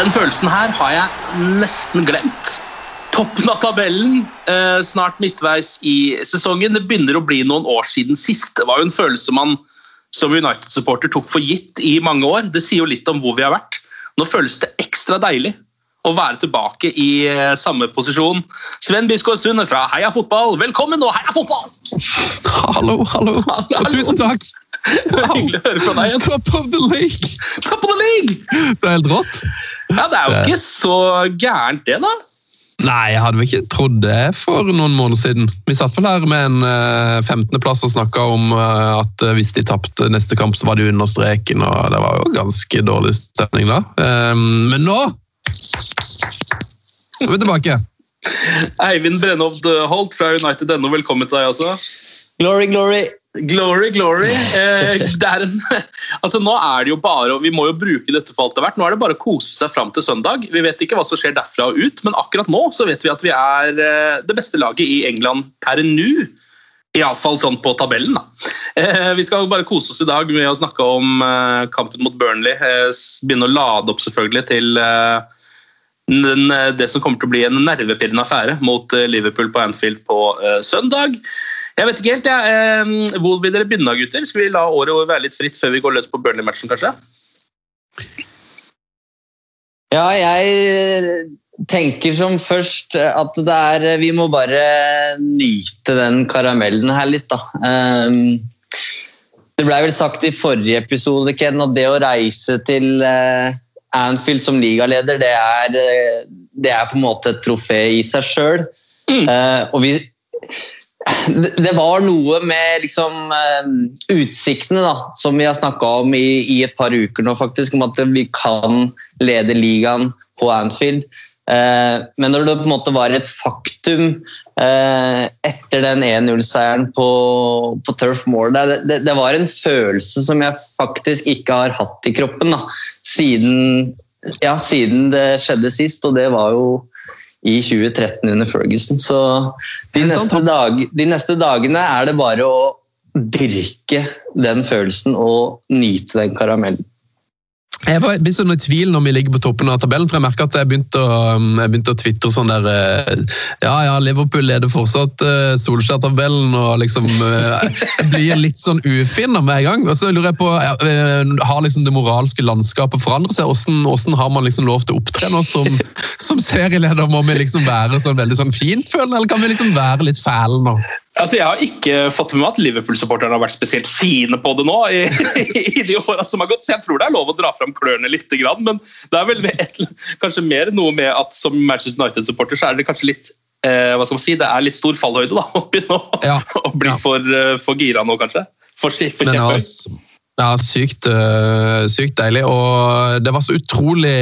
Den følelsen her har jeg nesten glemt. Toppen av tabellen, eh, snart midtveis i sesongen. Det begynner å bli noen år siden sist. Det var jo en følelse man som United-supporter tok for gitt i mange år. Det sier jo litt om hvor vi har vært. Nå føles det ekstra deilig å være tilbake i eh, samme posisjon. Sven Biskår Sunde fra Heia Fotball, velkommen og Heia Fotball! Hallo, hallo. Hallo. Og tusen takk. Hyggelig å høre fra deg. Top of the league! Top of the league! Det er helt rått. Ja, Det er jo ikke så gærent, det, da. Nei, jeg hadde vel ikke trodd det for noen måneder siden. Vi satt vel her med en eh, 15.-plass og snakka om eh, at eh, hvis de tapte neste kamp, så var de under streken, og det var jo ganske dårlig stemning da. Ehm, men nå så er vi tilbake. Eivind Brennhovd Holt fra United NO, velkommen til deg også. Glory, glory. Glory, glory. Eh, er en, altså nå er det jo bare, Vi må jo bruke dette for alt det er verdt. Nå er det bare å kose seg fram til søndag. Vi vet ikke hva som skjer derfra og ut, men akkurat nå så vet vi at vi er eh, det beste laget i England per nå. Iallfall sånn på tabellen. da. Eh, vi skal bare kose oss i dag med å snakke om eh, kampen mot Burnley. Eh, begynne å lade opp selvfølgelig til eh, den, det som kommer til å bli en nervepirrende affære mot eh, Liverpool på Anfield på eh, søndag. Jeg vet ikke helt, jeg. Eh, hvor vil dere begynne, gutter? Skal vi la året være litt fritt før vi går løs på Burnley-matchen, kanskje? Ja, jeg tenker som først at det er Vi må bare nyte den karamellen her litt, da. Ehm, Det ble vel sagt i forrige episode, Ken, at det å reise til Anfield som ligaleder, det er, eh, det er på en måte et trofé i seg sjøl. Og vi det det var noe med liksom, eh, utsiktene da, som vi har snakka om i, i et par uker nå, faktisk, om at vi kan lede ligaen på Anfield. Eh, men når det på en måte var et faktum eh, etter den 1-0-seieren på, på Turf Moor det, det, det var en følelse som jeg faktisk ikke har hatt i kroppen da, siden, ja, siden det skjedde sist, og det var jo i 2013 under Ferguson. Så de neste, dag, de neste dagene er det bare å dyrke den følelsen og nyte den karamellen. Jeg var litt sånn i tvil når vi ligger på toppen av tabellen, for jeg merker at jeg begynte å, um, jeg å tvitre sånn der eh, Ja, ja, Liverpool leder fortsatt uh, Solskjær-tabellen, og liksom uh, blir litt sånn ufin med en gang. Og så lurer jeg på ja, Har liksom det moralske landskapet forandret seg? Hvordan har man liksom lov til å opptre nå som, som serieleder? Må vi liksom være sånn veldig sånn fintfølende, eller kan vi liksom være litt fæle nå? Altså, Jeg har ikke fått med meg at Liverpool-supporterne har vært spesielt fine på det nå. i, i de årene som har gått, så jeg tror det er lov å dra fram klørne litt. Men det er vel et, kanskje mer noe med at som Manchester United-supporter så er det kanskje litt eh, hva skal man si, det er litt stor fallhøyde da, oppi nå. Å bli for, eh, for gira nå, kanskje. For, for kjempehøy. Ja, sykt, eh, sykt deilig. Og det var så utrolig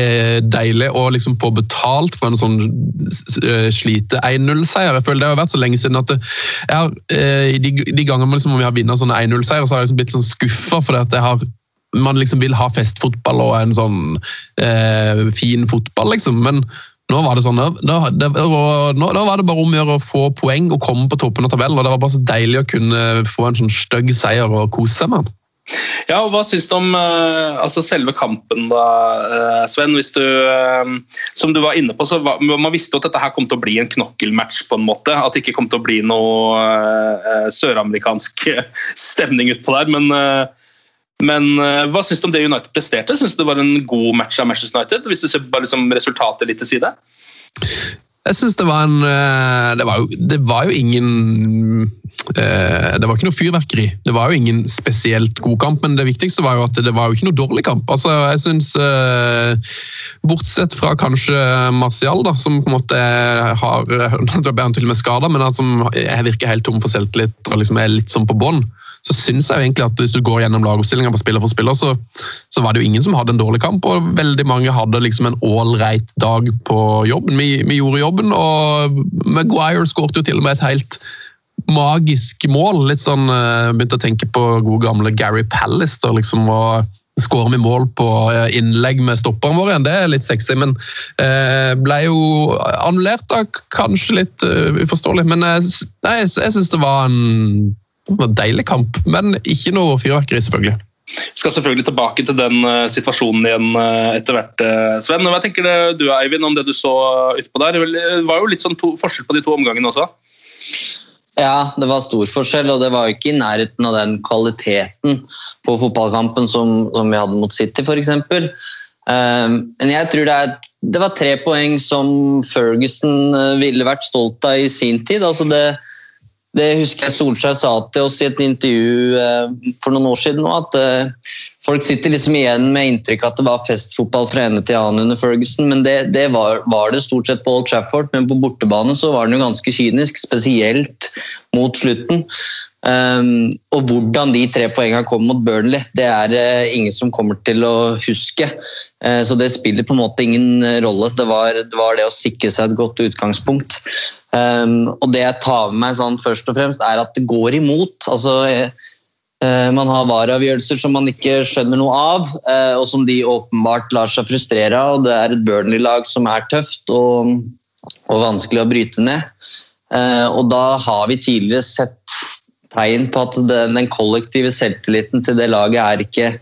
deilig å liksom få betalt for en sånn eh, slite 1-0-seier. Jeg føler Det har vært så lenge siden at jeg har, eh, de, de gangene liksom, vi har vunnet sånne 1-0-seier, så har jeg liksom blitt sånn skuffa at man liksom vil ha festfotball og en sånn eh, fin fotball, liksom. Men nå var det sånn, da, det, nå, da var det bare om å gjøre å få poeng og komme på toppen av tabellen. og Det var bare så deilig å kunne få en sånn stygg seier og kose seg med den. Ja, og Hva syns du om uh, altså selve kampen, da, uh, Sven? Hvis du, uh, som du var inne på, så var, Man visste jo at dette her kom til å bli en knokkelmatch. på en måte, At det ikke kom til å bli noe søramerikansk stemning utpå der. Men, men hva syns du om det United presterte? Syns du det var en god match av Manchester United? Hvis du ser bare liksom, resultatet litt til side? Jeg syns det var en det var, jo, det var jo ingen Eh, det var ikke noe fyrverkeri. Det var jo ingen spesielt god kamp, men det viktigste var jo at det var jo ikke noe dårlig kamp. Altså, jeg synes, eh, Bortsett fra kanskje Martial, da, som på en måte har Nå ble han til og med skada, men som virker helt tom for selvtillit og liksom er litt sånn på bånn. Så syns jeg jo egentlig at hvis du går gjennom lagoppstillinga på spiller for spiller, så, så, var det jo ingen som hadde en dårlig kamp, og veldig mange hadde liksom en ålreit dag på jobben. Vi, vi gjorde jobben, og Maguire skåret jo til og med et helt magisk mål. Litt sånn, uh, Begynte å tenke på gode gamle Gary Pallister. liksom, og med vi mål på eh, innlegg med stopperen vår igjen, det er litt sexy. Men uh, ble jo annullert, da. Kanskje litt uforståelig. Men jeg, jeg syns det var en deilig kamp. Men ikke noe fyrverkeri, selvfølgelig. Vi skal selvfølgelig tilbake til den uh, situasjonen igjen uh, etter hvert. Uh, Sven, hva tenker du Eivind, om det du så utpå der? Det var jo litt sånn to, forskjell på de to omgangene også? Ja, det var stor forskjell, og det var jo ikke i nærheten av den kvaliteten på fotballkampen som, som vi hadde mot City, f.eks. Um, men jeg tror det, er, det, var tre poeng som Ferguson eh, ville vært stolt av i sin tid. Altså det, det husker jeg Solskjær sa til oss i et intervju eh, for noen år siden. At eh, Folk sitter liksom igjen med inntrykk at det var festfotball fra ende til annen under Ferguson, men det, det var, var, det stort sett på Old Trafford. Men på bortebane så var den jo ganske kynisk, spesielt mot slutten. Um, og hvordan de tre poengene kom mot Burnley, det er uh, ingen som kommer til å huske. Uh, så det spiller på en måte ingen rolle. Det var, det var det å sikre seg et godt utgangspunkt. Um, og det jeg tar med meg sånn først og fremst, er at det går imot. Altså, uh, man har vareavgjørelser som man ikke skjønner noe av, uh, og som de åpenbart lar seg frustrere av. og Det er et Burnley-lag som er tøft og, og, vanskelig å bryte ned. Uh, og da har vi tidligere sett tegn på at den, den kollektive selvtilliten til det laget er ikke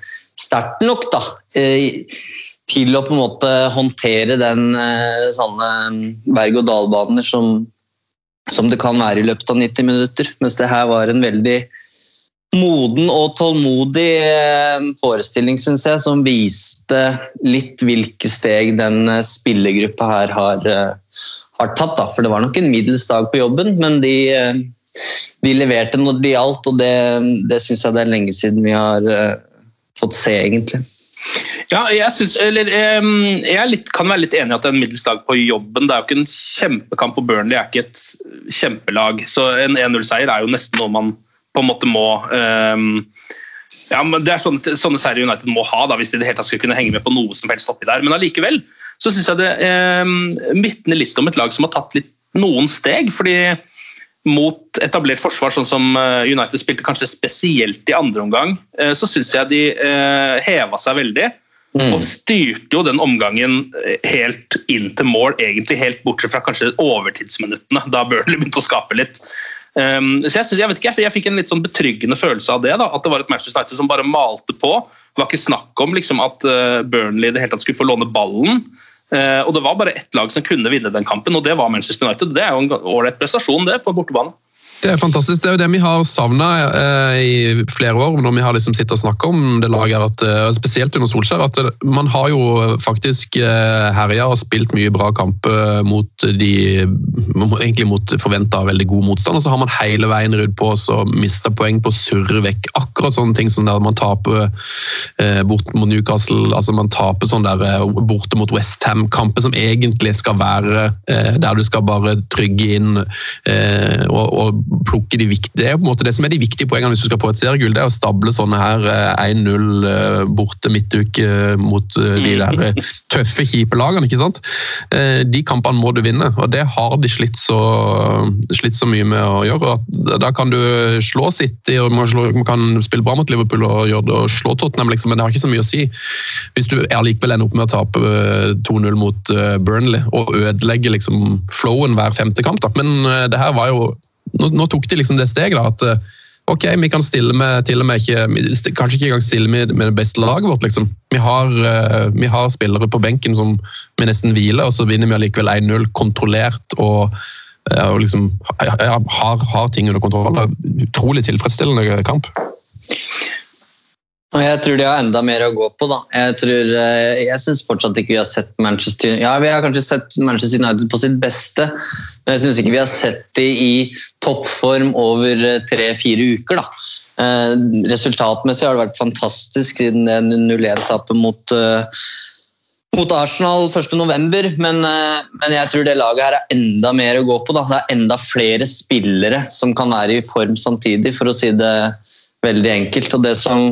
sterkt nok. da til å på en måte håndtere den sånne berg-og-dal-baner som, som det kan være i løpet av 90 minutter. Mens det her var en veldig moden og tålmodig eh, forestilling, syns jeg, som viste litt hvilke steg den eh, spillergruppa her har, eh, har tatt. Da. For det var nok en middels dag på jobben, men de, de leverte når det gjaldt, og det, det syns jeg det er lenge siden vi har fått se, egentlig. Ja, jeg, synes, eller, jeg litt, kan være litt enig i at det er en middels dag på jobben. Det er jo ikke en kjempekamp, og Burnley er ikke et kjempelag. Så en 1-0-seier er jo nesten noe man på en måte må um, ja, men Det er sånne, sånne seiere United må ha da, hvis de det hele tatt skulle kunne henge med på noe som helst oppi der. Men allikevel så syns jeg det um, vitner litt om et lag som har tatt litt, noen steg. fordi mot etablert forsvar, sånn som eh, United spilte kanskje spesielt i andre omgang, eh, så syns jeg de eh, heva seg veldig. Mm. Og styrte jo den omgangen helt inn til mål, egentlig helt bortsett fra kanskje overtidsminuttene, da Burnley begynte å skape litt. Um, så jeg, synes, jeg, vet ikke, jeg fikk en litt sånn betryggende følelse av det. da, At det var et Manchester United som bare malte på. Det var ikke snakk om liksom, at uh, Burnley det hele tatt skulle få låne ballen. Uh, og Det var bare ett lag som kunne vinne den kampen, og det var Manchester United. Det er jo en ålreit prestasjon det på bortebane. Det er fantastisk. Det er jo det vi har savna eh, i flere år, når vi har liksom sittet og snakket om det laget. At, eh, spesielt under Solskjær. at Man har jo faktisk eh, herja og spilt mye bra kamper mot de egentlig mot forventa veldig god motstand, og så har man hele veien rudd på og mista poeng på å surre vekk akkurat sånne ting som der man taper eh, bort mot Newcastle, altså man taper sånn der eh, borte mot Westham-kamper som egentlig skal være eh, der du skal bare trygge inn og, og plukke de viktige Det er jo på en måte det som er de viktige poengene hvis du skal få et seriegull. Det er å stable sånne her eh, 1-0 eh, borte midtuke mot eh, de der eh, tøffe, kjipe lagene. ikke sant? De kampene må du vinne, og det har de slitt så, slitt så mye med å gjøre. at Da kan du slå City og man, slå, man kan spille bra mot Liverpool og, gjøre det, og slå Tottenham, liksom, men det har ikke så mye å si hvis du allikevel ender opp med å tape eh, 2-0 mot Burnley og ødelegge liksom flowen hver femte kamp. da. Men det her var jo Nå, nå tok de liksom det steget da, at eh, ok, vi kan stille med til og med ikke, kanskje ikke engang stille med, med det beste laget vårt. liksom. Vi har, eh, vi har spillere på benken som vi nesten hviler, og så vinner vi allikevel 1-0 kontrollert og, eh, og liksom har, har ting under kontroll. Utrolig tilfredsstillende kamp. Og jeg tror de har enda mer å gå på. da. Jeg tror, eh, jeg syns fortsatt ikke vi har sett Manchester Ja, vi har kanskje sett Manchester United på sitt beste, men jeg syns ikke vi har sett de i toppform over eh, tre-fire uker. da. Eh, Resultatmessig har det vært fantastisk siden 0-1-tapet mot, mot Arsenal 1.11., men, men jeg tror det laget her er enda mer å gå på. da. Det er enda flere spillere som kan være i form samtidig, for å si det veldig enkelt. Og det som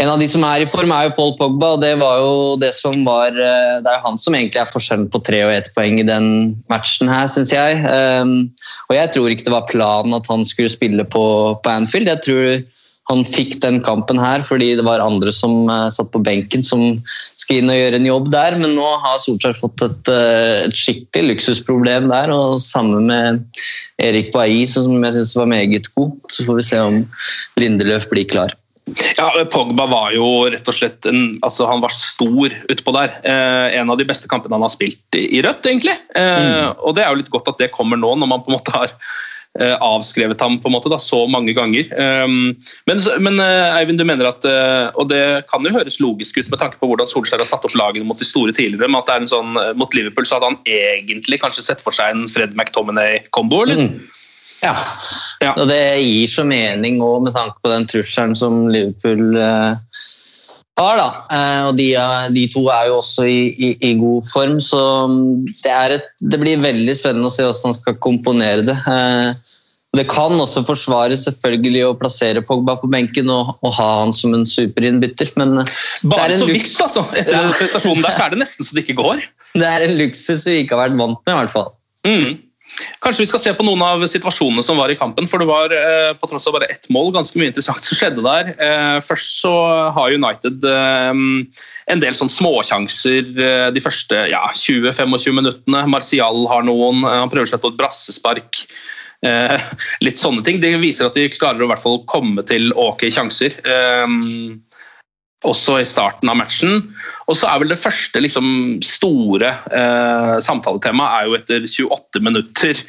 en av de som er i form, er jo Paul Pogba. og Det var jo det som var eh, Det er jo han som egentlig er forskjellen på tre og ett poeng i den matchen her, syns jeg. Um, og jeg tror ikke det var planen at han skulle spille på, på Anfield. Jeg tror han fikk den kampen her fordi det var andre som uh, satt på benken som skal inn og gjøre en jobb der, men nå har Solskjær fått et, uh, et skikkelig luksusproblem der, og sammen med Erik Bailly, som jeg syns var meget god. Så får vi se om Lindeløf blir klar. Ja, Pogba var jo rett og slett en, altså Han var stor utpå der. Eh, en av de beste kampene han har spilt i, i rødt, egentlig. Eh, Og det er jo litt godt at det kommer nå, når man på en måte har eh, avskrevet ham på en måte da, så mange ganger. Um, men men eh, Eivind, du mener at eh, Og det kan jo høres logisk ut med tanke på hvordan Solskjær har satt opp lagene mot de store tidligere, men at det er en sånn, eh, mot Liverpool så hadde han egentlig kanskje sett for seg en Fred McTominay-kombo, eller? Mm. Ja. Og det gir så mening òg, med tanke på den trusselen som Liverpool eh, har. da. Eh, og de, er- de to er jo også i, i, i god form, så det, et, det blir veldig spennende å se hvordan han skal komponere det. Eh, det kan også forsvares selvfølgelig å plassere Pogba på benken og, og ha han som en superinnbytter, men eh, det Bare så vidt, altså. Etter den prestasjonen der så er det nesten så det ikke går. Det er en luksus vi ikke har vært vant med, i hvert fall. Mm. Kanskje vi skal se på noen av situasjonene som var i kampen. for det var eh, på tross av bare ett mål, ganske mye interessant som skjedde der. Eh, først så har United eh, en del sånn småsjanser de første ja, 20-25 minuttene. Martial har noen, han prøver seg på et brassespark. Litt sånne ting. Det viser at de klarer å hvert fall komme til ok sjanser. Også i starten av matchen. Og så er vel det første liksom, store eh, samtaletemaet er jo etter 28 minutter.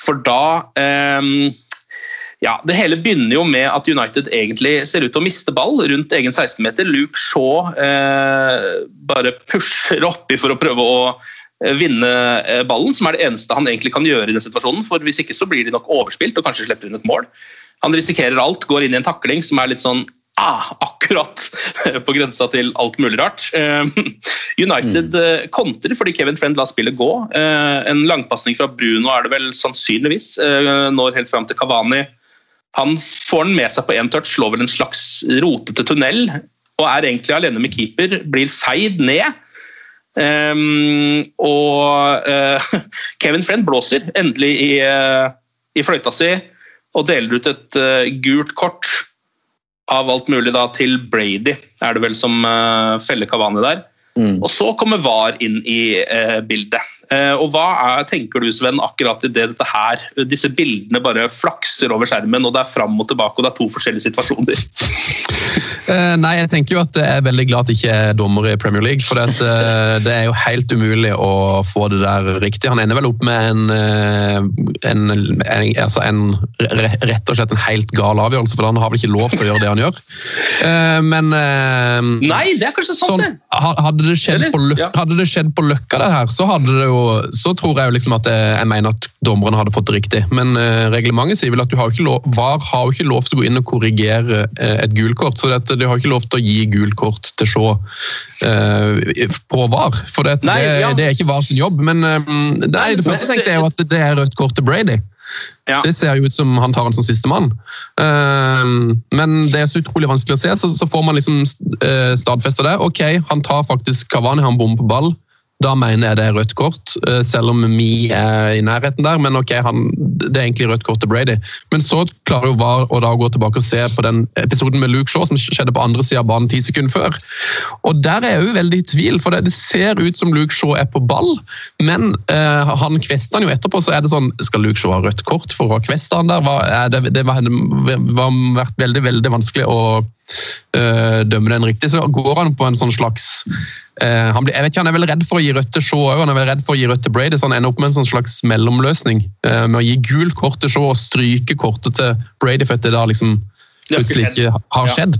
For da eh, ja, Det hele begynner jo med at United egentlig ser ut til å miste ball rundt egen 16-meter. Luke Shaw eh, bare pusher oppi for å prøve å eh, vinne eh, ballen, som er det eneste han egentlig kan gjøre i den situasjonen. for Hvis ikke så blir de nok overspilt og kanskje slipper inn et mål. Han risikerer alt, går inn i en takling som er litt sånn ah, akkurat på grensa til alt mulig rart. Eh, United eh, kontrer fordi Kevin Friend lar spillet gå. Eh, En langpasning fra Bruno er det vel sannsynligvis. eh, Når helt fram til Cavani. Han får den med seg på én touch, slår vel en slags rotete tunnel og er egentlig alene med keeper. Blir feid ned. Um, og eh, Kevin Friend blåser endelig i, eh, i fløyta si og deler ut et eh, gult kort av alt mulig da til Brady, er det vel som uh, feller Kavani der. Og så kommer VAR inn i uh, bildet. Uh, og hva er, tenker du Sven, akkurat i det dette her, disse bildene bare flakser over skjermen, og det er fram og tilbake, og det er to forskjellige situasjoner? Eh, nei, jeg tenker jo at jeg er veldig glad at jeg ikke er dommer i Premier League. For det, at, eh, det er jo helt umulig å få det der riktig. Han ender vel opp med en, eh, en, en, altså en rett og slett en helt gal avgjørelse, for han har vel ikke lov til å gjøre det han gjør. Men Nei, det er kanskje sant, sånn, det. hadde, det skjedd på løk, hadde det skjedd på Løkka, det her, så, hadde det jo, så tror jeg jo liksom at jeg, jeg mener at dommerne hadde fått det riktig. Men reglementet sier vel at du har ikke lov, VAR har jo ikke lov til å gå inn og korrigere et gulkort. Så dette, de har ikke lov til å gi gult kort til Shaw eh, på VAR. For det, Nei, det, ja. det er ikke VAR sin jobb. Men um, nei, det første jeg tenkte er jo at det er rødt kort til Brady. Ja. Det ser jo ut som han tar han som sistemann. Uh, men det er så utrolig vanskelig å se, så, så får man liksom uh, stadfesta det. Ok, han tar faktisk Kavani, han bommer på ball. Da mener jeg det er rødt kort, uh, selv om Mi er i nærheten der. Men ok, han, det er egentlig rødt kort til Brady. Men så klarer jo VAR å da gå tilbake og se på den episoden med Luke Shaw som skjedde på andre sida av banen ti sekunder før. Og der er jeg jo veldig i tvil, for det, ser ut som Luke Shaw er på ball. Men eh, han kvester han jo etterpå, så er det sånn Skal Luke Shaw ha rødt kort for å kveste han der? Hva, det, det, var, det var vært veldig, veldig vanskelig å uh, dømme den riktig. Så går han på en sånn slags uh, han blir, Jeg vet ikke, han er vel redd for å gi rødt til Shaw òg, han er vel redd for å gi rødt til Brady, så han ender opp med en sånn slags mellomløsning. Uh, med å gi gult kort til Shaw og stryke kortet til Brady, for at det da liksom plutselig ikke har skjedd.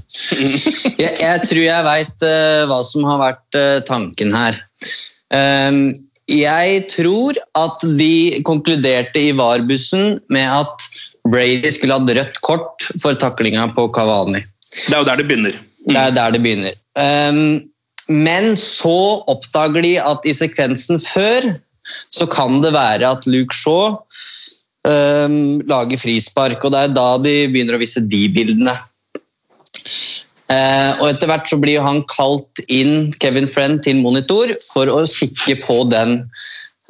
jeg, jeg tror jeg veit hva som har vært tanken her. Um, jeg tror at de konkluderte i VAR-bussen med at Brady skulle hatt rødt kort for taklinga på Kavani. Det er jo der det begynner. Mm. Det er der det begynner. Um, men så oppdager de at i sekvensen før så kan det være at Luke Shaw um, lager frispark, og det er da de begynner å vise de bildene. Uh, og Etter hvert så blir han kalt inn Kevin Friend til monitor for å kikke på den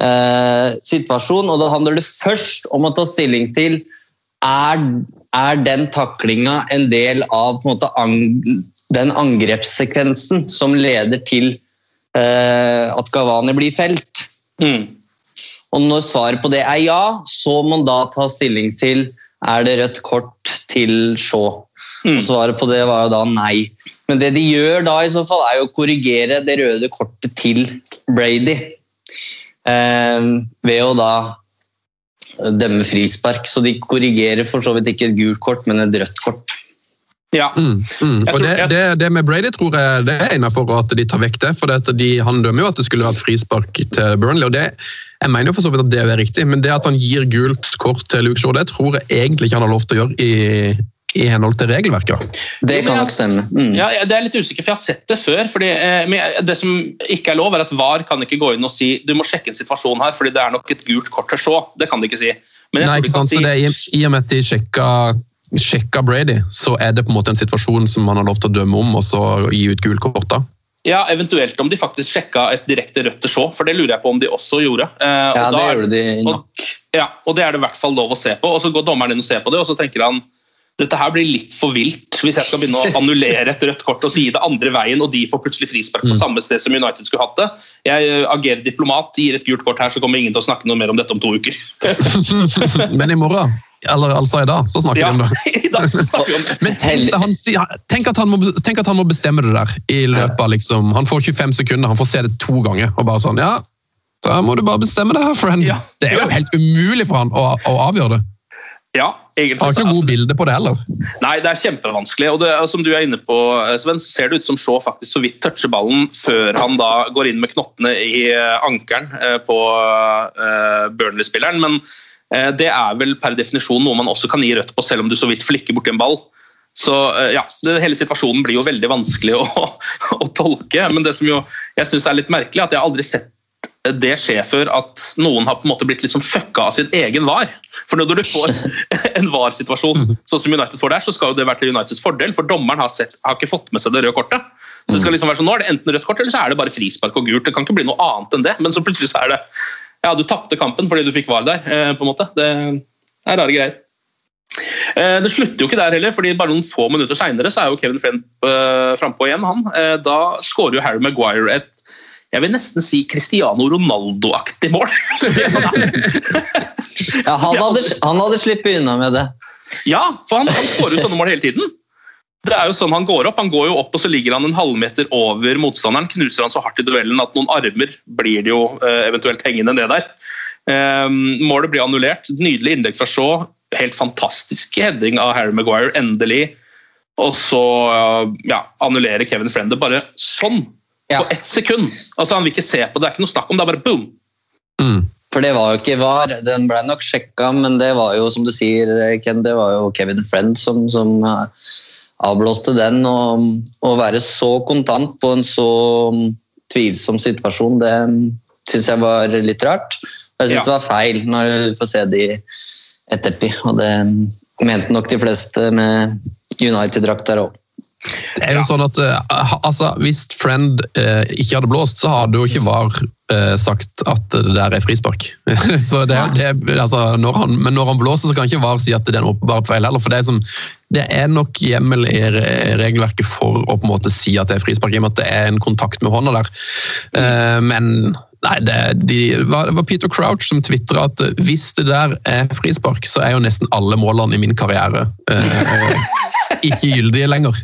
uh, situasjonen. og Da handler det først om å ta stilling til er, er den taklinga en del av en måte, ang, den angrepssekvensen som leder til eh, at Gavani blir felt. Mm. Og Når svaret på det er ja, så må man da ta stilling til er det rødt kort til Shaw. Mm. Og Svaret på det var jo da nei. Men det de gjør da i så fall, er jo å korrigere det røde kortet til Brady. Eh, ved å da dømme frispark. Så de korrigerer for så vidt ikke et gult kort, men et rødt kort. Ja. Mm, mm. Og det, det, det, med Brady tror jeg det er innafor at de tar vekk det. For det de, han dømmer jo at det skulle vært frispark til Burnley. og det, Jeg mener jo for så vidt at det er riktig, men det at han gir gult kort til Luke Shaw, det tror jeg egentlig ikke han har lov til å gjøre i, i henhold til regelverket. da. Det kan nok stemme. Mm. Ja, Det er litt usikker, for jeg har sett det før. fordi eh, Det som ikke er lov, er at VAR kan ikke gå inn og si du må sjekke en situasjon her, fordi det er nok et gult kort til Shaw. Det kan de ikke si. Nei, ikke sant, si... så det er, I og med at de sjekka sjekka Brady, så er det på en måte en situasjon som man har lov til å dømme om og så gi ut gult kort da? Ja, Eventuelt om de faktisk sjekka et direkte rødt til Shaw, for det lurer jeg på om de også gjorde. Eh, ja, det gjorde de nok. Og, ja, og det er det i hvert fall lov å se på. og Så går dommeren inn og ser på det, og så tenker han dette her blir litt for vilt hvis jeg skal begynne å annullere et rødt kort og si det andre veien, og de får plutselig frispark på mm. samme sted som United skulle hatt det. Jeg agerer diplomat, gir et gult kort her, så kommer ingen til å snakke noe mer om dette om to uker. Men i morgen eller altså i dag, så snakker ja, vi om det. i dag så snakker vi om det. Men tenk, han, tenk, at må, tenk, at han må, bestemme det der i løpet av liksom, Han får 25 sekunder, han får se det to ganger. og bare sånn, ja, Da må du bare bestemme det her, friend. Ja. Det er jo helt umulig for han å, å avgjøre det. Ja, egentlig. Har ikke noe god bilde på det heller. Nei, det er kjempevanskelig. og det, Som du er inne på, Sven, så ser det ut som Shaw faktisk så vidt toucher ballen før han da går inn med knottene i eh, ankelen eh, på uh, Burnley-spilleren. Men det er vel per definisjon noe man også kan gi rødt på, selv om du så vidt flikker borti en ball. Så ja, det, Hele situasjonen blir jo veldig vanskelig å, å tolke. Men det som jo jeg syns er litt merkelig, er at jeg aldri sett det skjer før at noen har på en måte blitt litt sånn fucka av sin egen VAR. For når du får en VAR-situasjon sånn som United får der, så skal jo det være til Uniteds fordel, for dommeren har, sett, har ikke fått med seg det røde kortet. Så det skal liksom være sånn, Nå er det enten rødt kort eller så er det bare frispark og gult. Det kan ikke bli noe annet enn det. Men så plutselig så er det Ja, du tapte kampen fordi du fikk VAR der. Eh, på en måte. Det er rare greier. Eh, det slutter jo ikke der heller, fordi bare noen få minutter seinere er jo Kevin Friend uh, frampå igjen. han. Da skårer jo Harry Maguire et jeg vil nesten si Cristiano Ronaldo-aktig mål. ja, han hadde, han hadde sluppet unna med det. Ja, for han, han skårer jo sånne mål hele tiden. Det er jo sånn Han går opp Han går jo opp og så ligger han en halvmeter over motstanderen. Knuser han så hardt i duellen at noen armer blir det jo uh, eventuelt hengende ned der. Um, målet blir annullert. Nydelig innlegg fra Shaw. Helt fantastisk heading av Harry Maguire, endelig. Og så ja, annullerer Kevin Friend det bare sånn ja. på ett sekund. Altså Han vil ikke se på det, det er ikke noe snakk om det, er bare boom. Mm. For det var jo ikke VAR. Den ble nok sjekka, men det var jo som du sier, Ken, det var jo Kevin Friend som, som eh, avblåste den. Å være så kontant på en så tvilsom situasjon, det syns jeg var litt rart. Jeg syns ja. det var feil når du får se de ettertid. Og det mente nok de fleste med United-drakt der òg. Det er jo sånn at uh, altså, Hvis Friend eh, ikke hadde blåst, så hadde jo ikke VAR eh, sagt at det der er frispark. så det, det, altså, når han, men når han blåser, så kan ikke VAR si at det er en åpenbar feil heller. for det er, som, det er nok hjemmel i regelverket for å på en måte si at det er frispark, i og med at det er en kontakt med hånda der. men Nei, det, de, det, var Peter Crouch som tvitra at hvis det der er frispark, så er jo nesten alle målene i min karriere eh, ikke gyldige lenger.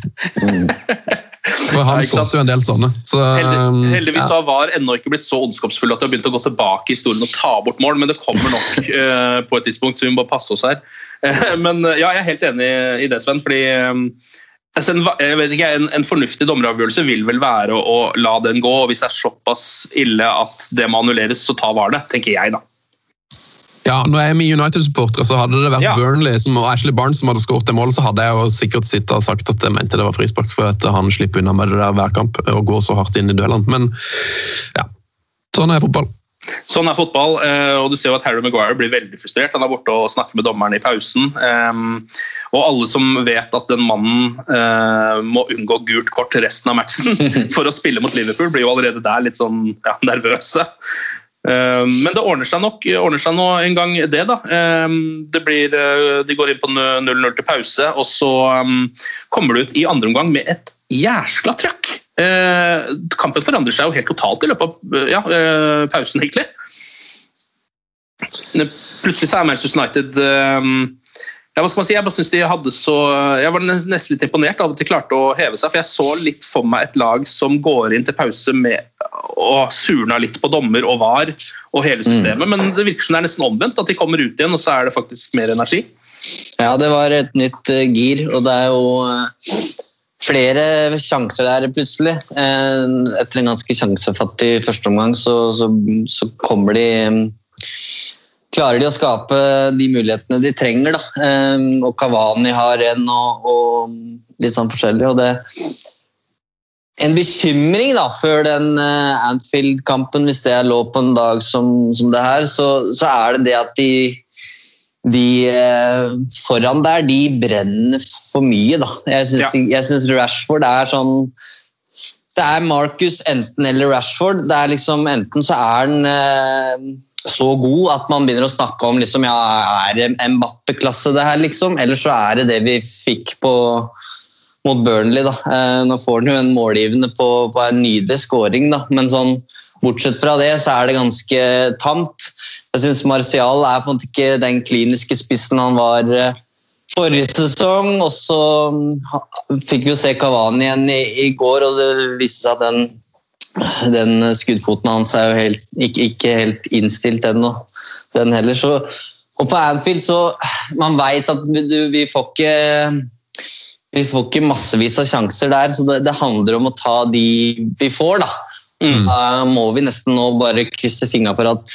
For han fått jo en del sånne. Så, um, Heldigvis ja. var ennå ikke blitt så ondskapsfull at de har begynt å gå tilbake i historien og ta bort mål, men det kommer nok uh, på et tidspunkt, så vi må passe oss her. Uh, men uh, ja, jeg er helt enig i det, Sven. fordi um, Altså, en, ikke, en, en, fornuftig dommeravgjørelse vil vel være å, å, la den gå. og Hvis det er såpass ille at det må annulleres, så ta var det, tenker jeg da. Ja, når jeg er med United-supportere, så hadde det vært ja. Burnley som, og Ashley Barnes som hadde skåret det målet, så hadde jeg jo sikkert sittet og sagt at jeg mente det var frispark, for at han slipper unna med det der hver kamp og går så hardt inn i duellene. Men ja, sånn er fotball. Sånn er fotball, eh, og du ser jo at Harry Maguire blir veldig frustrert. Han er borte og snakker med dommeren i pausen. Ehm, og alle som vet at den mannen eh, må unngå gult kort resten av matchen for å spille mot Liverpool, blir jo allerede der litt sånn ja, nervøse. Ehm, men det ordner seg nok ordner seg nå en gang, det. da. Ehm, det blir, eh, de går inn på 0-0 til pause, og så kommer du ut i andre omgang med et jæskla trøkk. Kampen forandrer seg jo helt totalt i løpet av eh, ja, eh, pausen, egentlig. Plutselig så er Manchester United ja, hva skal man si? Jeg bare synes de hadde så, jeg var nesten litt imponert av at de klarte å heve seg. For jeg så litt for meg et lag som går inn til pause med og surna litt på dommer og var og hele systemet. Mm. Men det virker som det er nesten omvendt. At de kommer ut igjen, og så er det faktisk mer energi. Ja, det var et nytt gir, og det er jo flere sjanser der plutselig. Uh, etter en ganske sjansefattig førsteomgang så, så, så kommer de Klarer de å skape de mulighetene de trenger. Da. Um, og Kavani har en, og, og litt sånn forskjellig. og det en bekymring da, før den uh, Anfield-kampen, hvis det er lov på en dag som, som det her, så, så, er det det at de de eh, foran der, de brenner for mye, da. Jeg syns ja. Rashford er sånn Det er Marcus enten eller Rashford. Det er liksom Enten så er han eh, så god at man begynner å snakke om liksom, ja, er det Mbappe-klasse det her, liksom? Eller så er det det vi fikk på mot Burnley. da. Eh, nå får han jo en målgivende på, på en nydelig scoring, da. men sånn, bortsett fra det så er det ganske tamt. Jeg syns Martial er på en måte ikke den kliniske spissen han var eh, forrige sesong. Og så mm, fikk vi jo se Kavani igjen i, i, går, og det viste seg at den, den skuddfoten hans er jo helt, ikke, ikke, helt innstilt ennå, den heller. Så, og på Anfield så Man veit at du, vi får ikke vi får ikke massevis av sjanser der, så det, det handler om å ta de vi får. Da mm. Da må vi nesten nå bare krysse fingra for at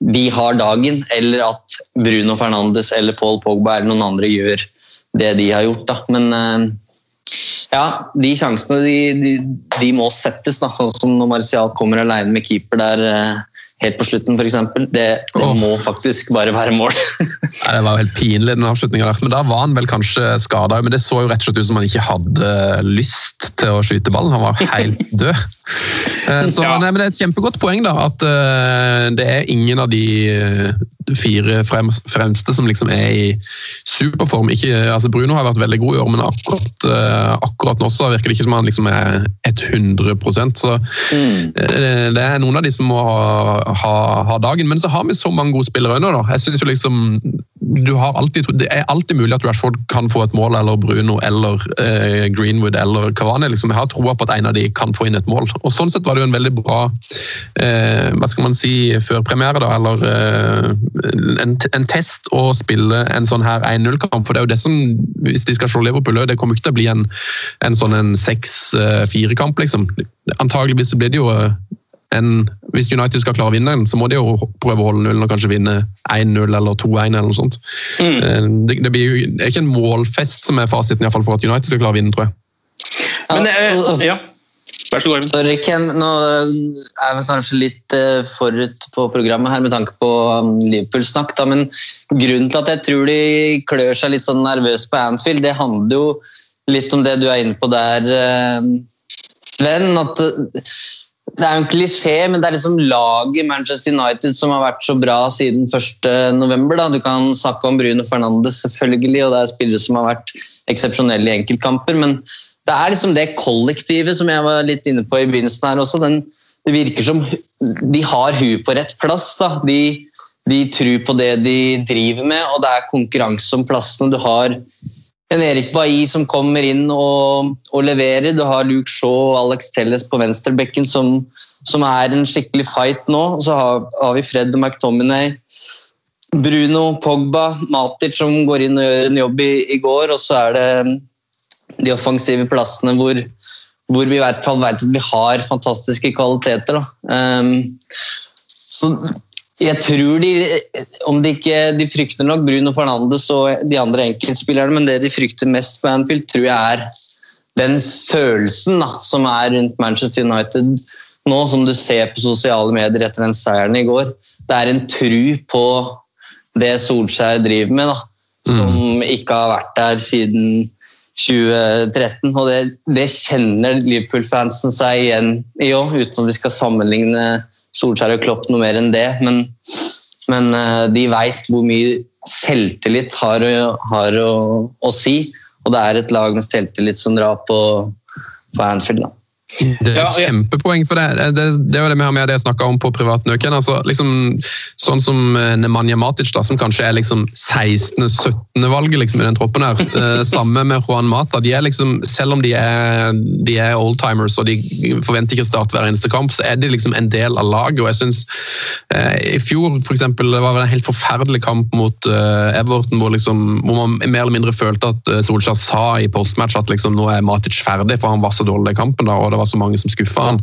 de har dagen, eller at Bruno Fernandes eller Paul Pogba eller noen andre gjør det de har gjort. Da. Men eh, ja, de sjansene de, de, de må settes, da. sånn som når Martial kommer alene med keeper der eh, helt på slutten, f.eks. Det, det oh. må faktisk bare være mål. Nei, det var jo helt pinlig, den avslutninga der. Men da var han vel kanskje skada. Men det så jo rett og slett ut som han ikke hadde lyst til å skyte ballen. Han var helt død. Eh, så ja. nei, men Det er et kjempegodt poeng da, at uh, det er ingen av de fire fremste som liksom er i superform. Ikke, altså Bruno har vært veldig god i år, men akkurat, uh, akkurat nå så virker det ikke som han liksom er 100% Så mm. uh, det er noen av de som må ha, ha, ha, dagen. Men så har vi så mange gode spillere under, da. Jeg synes jo liksom alltid, Det er alltid mulig at Rashford kan få et mål, eller Bruno eller eh, Greenwood eller Cavani. Liksom. Jeg har troa på at en av de kan få inn et mål. Og Sånn sett var det jo en veldig bra hva skal man si, førpremiere, da, eller en, en, test å spille en sånn her 1-0-kamp. for det er jo det som, Hvis de skal slå Liverpool, det kommer ikke til å bli en, en sånn 6-4-kamp. liksom. Antageligvis blir det jo eh, en, Hvis United skal klare å vinne den, så må de jo prøve å holde nullen og kanskje vinne 1-0 eller 2-1. eller noe sånt. Mm. Eh, det, det, blir jo, det er ikke en målfest som er fasiten i fall for at United skal klare å vinne, tror jeg. Men, uh, ja. Vær så god. Sorry, Ken. Nå er vi kanskje litt eh, forut på programmet her med tanke på um, Liverpool-snakk, men grunnen til at jeg tror de klør seg litt sånn nervøst på Anfield, det handler jo litt om det du er inne på der, eh, Sven. at eh, det er jo en klisjé, men det er liksom laget Manchester United som har vært så bra siden 1.11. Du kan snakke om Bruno Fernandes, selvfølgelig, og det er spillere som har vært eksepsjonelle i enkeltkamper. Men det er liksom det kollektivet som jeg var litt inne på i begynnelsen her også. Den, det virker som de har huet på rett plass. Da. De, de tror på det de driver med, og det er konkurranse om plassene. Du har en Erik Bailly som kommer inn og, og, leverer. Du har Luke Shaw og Alex Telles på venstrebekken som, som er en skikkelig fight nå. Og så har, har vi Fred og McTominay. Bruno, Pogba, Matic som går inn og gjør en jobb i, i går. Og så er det de offensive plassene hvor, hvor vi i hvert fall vet at vi har fantastiske kvaliteter. Um, så jeg tror de om de ikke de frykter nok Bruno Fernandes og de andre enkeltspillerne, men det de frykter mest på Anfield, tror jeg er den følelsen da, som er rundt Manchester United nå, som du ser på sosiale medier etter den seieren i går. Det er en tru på det Solskjær driver med, da, som mm. ikke har vært der siden 2013. Og det, det kjenner Liverpool-fansen seg igjen i òg, uten at vi skal sammenligne Solskjær og Klopp noe mer enn det. Men, men eh, de veit hvor mye selvtillit har, har å, å, si. Og det er et lag med selvtillit som drar på, på Anfield. da. Det er et kjempepoeng for det. Det, det er jo det vi har med det jeg snakka om på privatnøken. Altså, liksom, sånn som eh, Nemanja Matic, da, som kanskje er liksom 16.-17. valget liksom, i den troppen her. Eh, samme med Juan Mata. De er liksom, selv om de er, de er oldtimers og de forventer ikke å starte hver eneste kamp, så er de liksom en del av laget. og jeg synes eh, I fjor for eksempel, det var det en helt forferdelig kamp mot eh, Everton, hvor, liksom, hvor, man mer eller mindre følte at eh, Solskjær sa i postmatch at liksom, nå er Matic ferdig, for han var så dårlig i kampen. da, og det var så mange som skuffa han.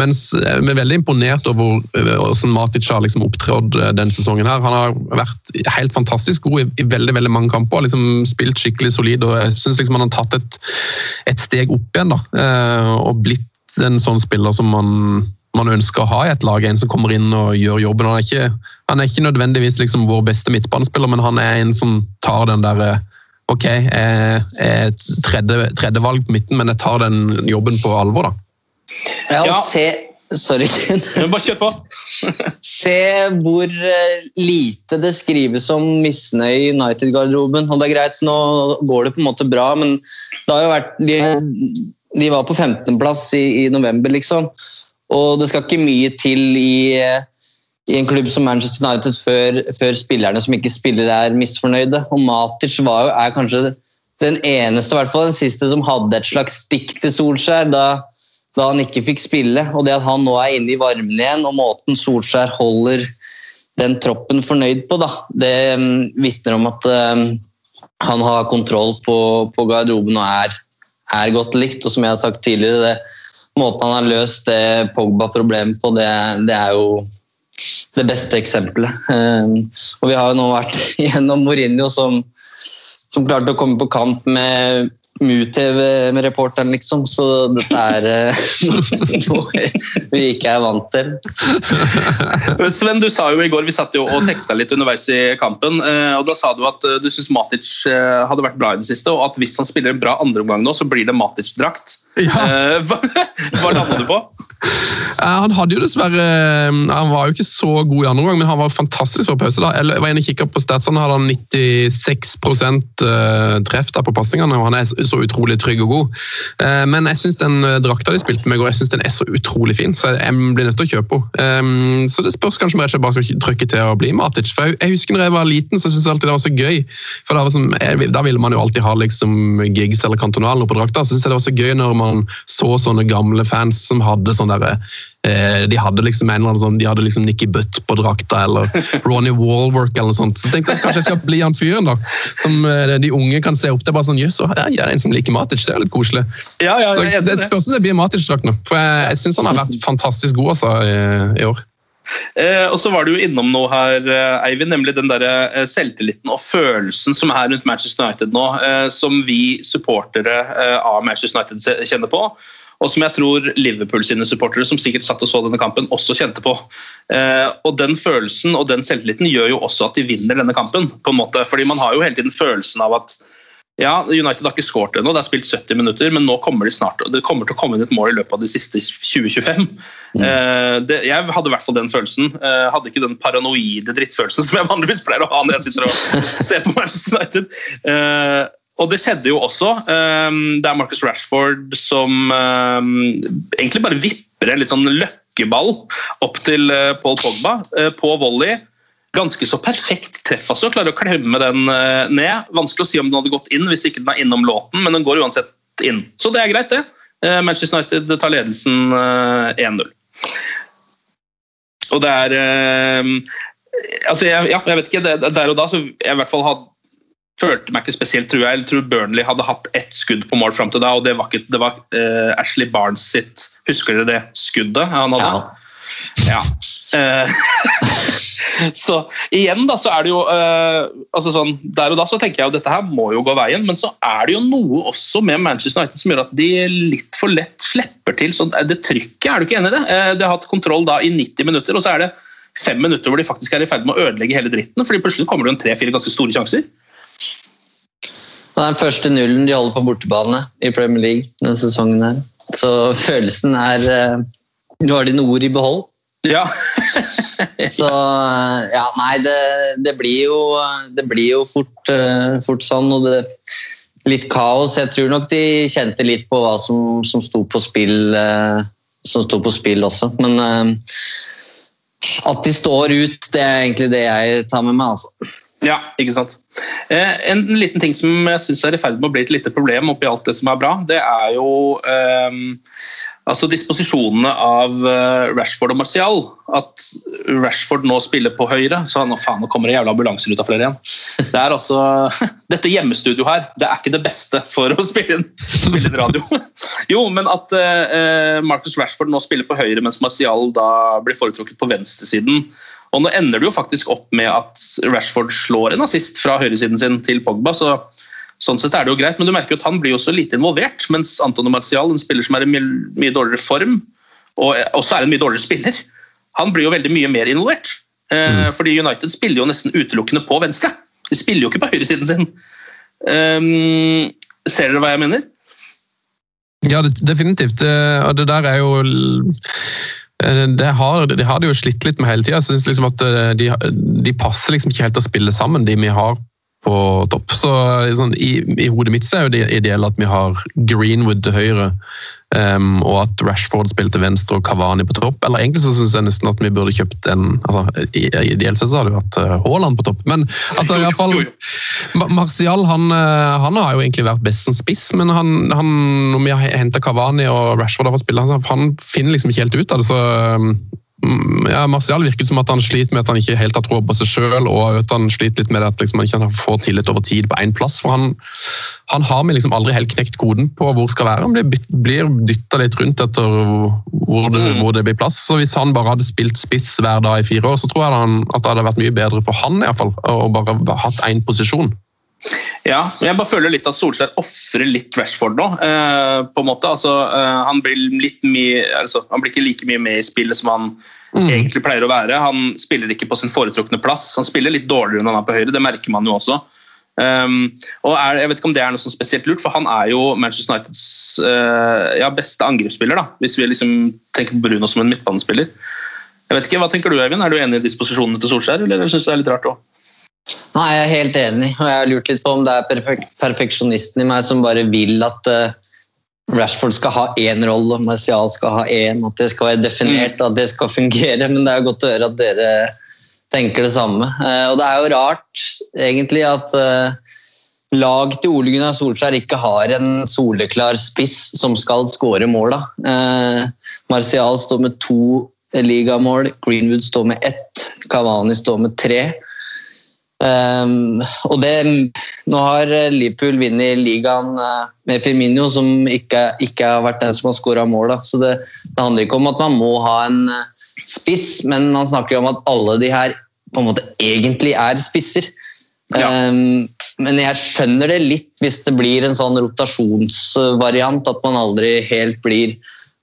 Mens eh, vi er veldig imponert over eh, hvordan Matic har liksom opptrådt eh, denne sesongen. her. Han har vært helt fantastisk god i, i veldig veldig mange kamper. liksom Spilt skikkelig solid. og Jeg syns liksom han har tatt et, et, steg opp igjen. da, Og blitt en sånn spiller som man man ønsker å ha i et lag, en som kommer inn og gjør jobben. Han er ikke, han er ikke nødvendigvis liksom vår beste midtbanespiller, men han er en som tar den der Ok, jeg er tredje, tredje valg på midten, men jeg tar den jobben på alvor, da. Ja, ja. Se, sorry. Bare kjør på. se hvor eh, lite det skrives om misnøye i United-garderoben. Og det er greit, nå går det på en måte bra, men det har jo vært De, de var på 15.-plass i, i, november, liksom. Og det skal ikke mye til i, i en klubb som Manchester United før, før, spillerne som ikke spiller, er misfornøyde. Og Matic var jo, er kanskje den eneste, i hvert fall den siste, som hadde et slags stikk til Solskjær. da da han ikke fikk spille. Og det at han nå er inne i varmen igjen, og måten Solskjær holder den troppen fornøyd på, da, det um, vitner om at um, han har kontroll på, på garderoben og er, er, godt likt. Og som jeg har sagt tidligere, det, måten han har løst det Pogba-problemet på, det, det, er jo det beste eksempelet. Um, og vi har jo nå vært gjennom Mourinho som, som klarte å komme på kamp med MUTV med reporteren, liksom. Så dette er eh, noe vi ikke er vant til. Sven, du sa jo i går, vi satt jo og teksta litt underveis i kampen. Eh, og Da sa du at eh, du syns Matic hadde vært bra i det siste, og at hvis han spiller en bra andreomgang nå, så blir det Matic-drakt. Ja. Hva, hva lander du på? Han hadde jo dessverre Han var jo ikke så god i andre omgang, men han var fantastisk for pause. da. Jeg var inne og kikka på statsene, hadde han 96 treff der på pasningene. og han er så utrolig trygg og god. Eh, men jeg syns den eh, drakta de spilte med i går, jeg synes den er så utrolig fin, så jeg blir nødt til å kjøpe henne. Så det spørs kanskje om jeg ikke bare skal trykke til å bli Matic. For jeg husker når jeg var liten, så syntes jeg alltid det var så gøy. For da, som, da ville man jo alltid ha liksom gigs eller kantonalen på drakta. Så syns jeg det var så gøy når man så sånne gamle fans som hadde sånn derre Eh, de hadde liksom en eller annen sånn, de hadde liksom Nikki Butt på drakta eller Ronny Wallwork eller noe sånt. Så tenkte jeg at kanskje jeg skal bli han fyren da, som eh, de unge kan se opp til. bare sånn, jøss, ja, jeg er en som liker Matic, det er litt koselig. Ja, ja, så Det spørs om det blir Matic-drakt nå, for jeg, jeg syns han har vært fantastisk god altså, i, i år. Eh, og så var du jo innom noe her, eh, Eivind, nemlig den der eh, selvtilliten og følelsen som er rundt Manchester United nå, eh, som vi supportere av Manchester United kjenner på. Og som jeg tror Liverpool sine supportere som sikkert satt og så denne kampen, også kjente på. Eh, og Den følelsen og den selvtilliten gjør jo også at de vinner denne kampen. på en måte, fordi Man har jo hele tiden følelsen av at ja, United har ikke skåret ennå, det er spilt 70 minutter, men nå kommer de snart, det kommer til å komme inn et mål i løpet av de siste 2025. Mm. Eh, det, jeg hadde i hvert fall den følelsen. Jeg hadde ikke den paranoide drittfølelsen som jeg vanligvis pleier å ha når jeg sitter og ser på Manchester United. Eh, og det skjedde jo også. Um, det er Marcus Rashford som um, egentlig bare vipper en litt sånn løkkeball opp til uh, Paul Pogba uh, på volley. Ganske så perfekt treff, altså. Klarer å klemme den uh, ned. Vanskelig å si om den hadde gått inn hvis ikke den er innom låten, men den går uansett inn. Så det er greit, det. Manchester United tar ledelsen 1-0. Og det er altså jeg, ja, jeg vet ikke, Der og da så jeg i hvert fall hadde følte meg ikke spesielt trua. Jeg tror Burnley hadde hatt ett skudd på mål fram til da, og det var, ikke, det var uh, Ashley Barnes sitt Husker dere det skuddet han hadde? Ja. ja. Uh, så igjen, da, så er det jo uh, altså sånn, Der og da så tenker jeg jo dette her må jo gå veien, men så er det jo noe også med Manchester United som gjør at de litt for lett slipper til sånn, det trykket. Er du ikke enig i det? de har hatt kontroll da i 90 minutter, og så er det fem minutter hvor de faktisk er i ferd med å ødelegge hele dritten. fordi plutselig kommer det jo en tre-fire ganske store sjanser. Det er den første nullen de holder på bortebane i Premier League denne sesongen. her. Så følelsen er eh, Nå har de noe ord i behold. Ja. så ja, nei, det, det, blir jo, det blir jo fort, eh, fort sånn. Og det, litt kaos. Jeg tror nok de kjente litt på hva som, som sto på spill eh, som sto på spill også. Men at de står ut, det er egentlig det jeg tar med meg. altså. Ja, ikke sant. Eh, en liten ting som jeg syns er i ferd med å bli et lite problem oppi alt det som er bra, det er jo eh, altså disposisjonene av eh, Rashford og Martial. At Rashford nå spiller på høyre, så nå faen, nå kommer det jævla ambulanser ut av flere igjen. Det er altså, Dette hjemmestudioet her, det er ikke det beste for å spille inn, spille inn radio. Jo, men at eh, Marcus Rashford nå spiller på høyre, mens Martial da blir foretrukket på venstresiden og nå ender det jo faktisk opp med at Rashford slår en assist fra høyresiden sin til Pogba. så Sånn sett er det jo greit, men du merker at han blir jo så lite involvert. Mens Antonio Marcial, en spiller som er i mye, mye dårligere form, og også er en mye dårligere spiller, han blir jo veldig mye mer involvert. Eh, mm. fordi United spiller jo nesten utelukkende på venstre. De spiller jo ikke på høyresiden sin. Um, ser dere hva jeg mener? Ja, definitivt. Eh, og det der er jo Eh, det har, de har det jo slitt litt med hele tida. Liksom at eh, de, de, passer liksom ikke helt til å spille sammen, de vi har på topp. Så sånn, i, i, hodet mitt er det ideelle at vi har Greenwood til høyre, Um, og at Rashford spilte venstre og Kavani på topp. Eller egentlig så syns jeg nesten at vi burde kjøpt en altså, Ideelt sett så hadde det vært uh, Haaland på topp, men altså, i hvert fall, Martial han, uh, han, har jo egentlig vært best som spiss, men han, han når vi har henta Kavani og Rashford av å spille, han, han finner liksom ikke helt ut av det. så Mm, ja, Martial virker som at han sliter med at han ikke helt har tro på seg sjøl, og at han sliter litt med at liksom, han ikke får tillit over tid på én plass. for Han, han har vi liksom aldri helt knekt koden på hvor skal være. Han blir, blir dytta litt rundt etter hvor det, mm. hvor det, blir plass. så Hvis han bare hadde spilt spiss hver dag i fire år, så tror jeg han, at det hadde vært mye bedre for han i hvert fall, å bare hatt én posisjon. Ja, jeg bare føler litt at Solskjær ofrer litt Rashford nå. Eh, på en måte. Altså, eh, han, blir litt mye, altså, han blir ikke like mye med i spillet som han mm. egentlig pleier å være. Han spiller ikke på sin foretrukne plass. Han spiller litt dårligere når han er på høyre, det merker man jo også. Um, og er, jeg vet ikke om det er noe sånn spesielt lurt, for han er jo Manchester Uniteds uh, ja, beste angrepsspiller. da, Hvis vi liksom tenker på Bruno som en midtbanespiller. Jeg vet ikke, Hva tenker du, Eivind? Er du enig i disposisjonene til Solskjær, eller syns du det er litt rart òg? Nei, Jeg er helt enig. og Jeg har lurt litt på om det er perfek perfeksjonisten i meg som bare vil at uh, Rashford skal ha én rolle, og Martial skal ha én. At det skal være definert og at det skal fungere. Men det er godt å høre at dere tenker det samme. Uh, og det er jo rart egentlig at uh, lag til Ole Gunnar Solskjær ikke har en soleklar spiss som skal skåre mål. Uh, Martial står med to ligamål, Greenwood står med ett, Kavani står med tre. Um, og det, nå har Liverpool vunnet ligaen uh, med Firmino, som ikke, ikke, har vært den som har skåra mål. Så det, det, handler ikke om at man må ha en uh, spiss, men man snakker om at alle de her på en måte egentlig er spisser. Ja. Um, men jeg skjønner det litt hvis det blir en sånn rotasjonsvariant, at man aldri helt blir